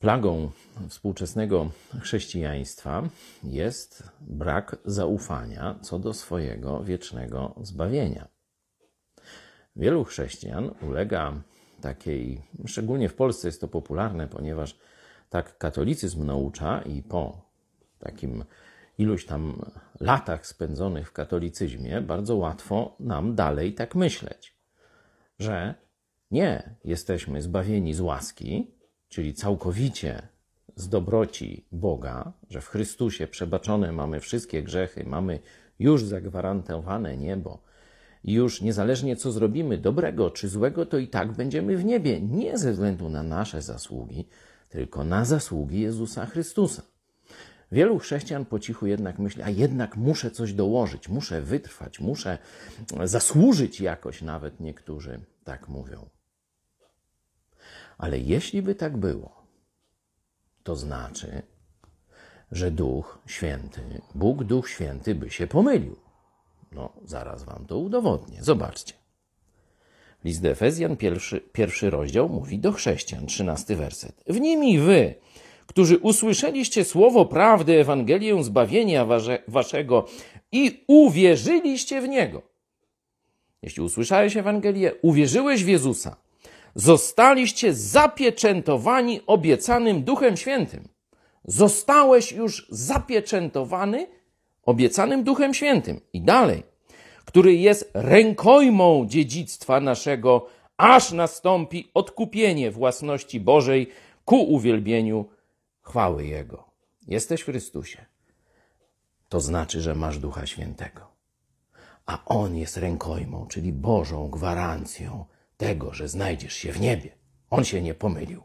Plagą współczesnego chrześcijaństwa jest brak zaufania co do swojego wiecznego zbawienia. Wielu chrześcijan ulega takiej, szczególnie w Polsce jest to popularne, ponieważ tak katolicyzm naucza i po takim iluś tam latach spędzonych w katolicyzmie, bardzo łatwo nam dalej tak myśleć, że nie jesteśmy zbawieni z łaski, czyli całkowicie z dobroci Boga, że w Chrystusie przebaczone mamy wszystkie grzechy, mamy już zagwarantowane niebo i już niezależnie co zrobimy, dobrego czy złego, to i tak będziemy w niebie, nie ze względu na nasze zasługi, tylko na zasługi Jezusa Chrystusa. Wielu chrześcijan po cichu jednak myśli, a jednak muszę coś dołożyć, muszę wytrwać, muszę zasłużyć jakoś, nawet niektórzy tak mówią. Ale jeśli by tak było, to znaczy, że Duch Święty, Bóg Duch Święty by się pomylił. No, zaraz wam to udowodnię. Zobaczcie. List do Efezjan, pierwszy, pierwszy rozdział, mówi do chrześcijan, trzynasty werset. W nimi wy, którzy usłyszeliście słowo prawdy, Ewangelię zbawienia wasze, waszego i uwierzyliście w Niego. Jeśli usłyszałeś Ewangelię, uwierzyłeś w Jezusa, zostaliście zapieczętowani obiecanym Duchem Świętym. Zostałeś już zapieczętowany obiecanym Duchem Świętym. I dalej, który jest rękojmą dziedzictwa naszego, aż nastąpi odkupienie własności Bożej ku uwielbieniu chwały Jego. Jesteś w Chrystusie. To znaczy, że masz Ducha Świętego. A On jest rękojmą, czyli Bożą gwarancją tego, że znajdziesz się w niebie. On się nie pomylił.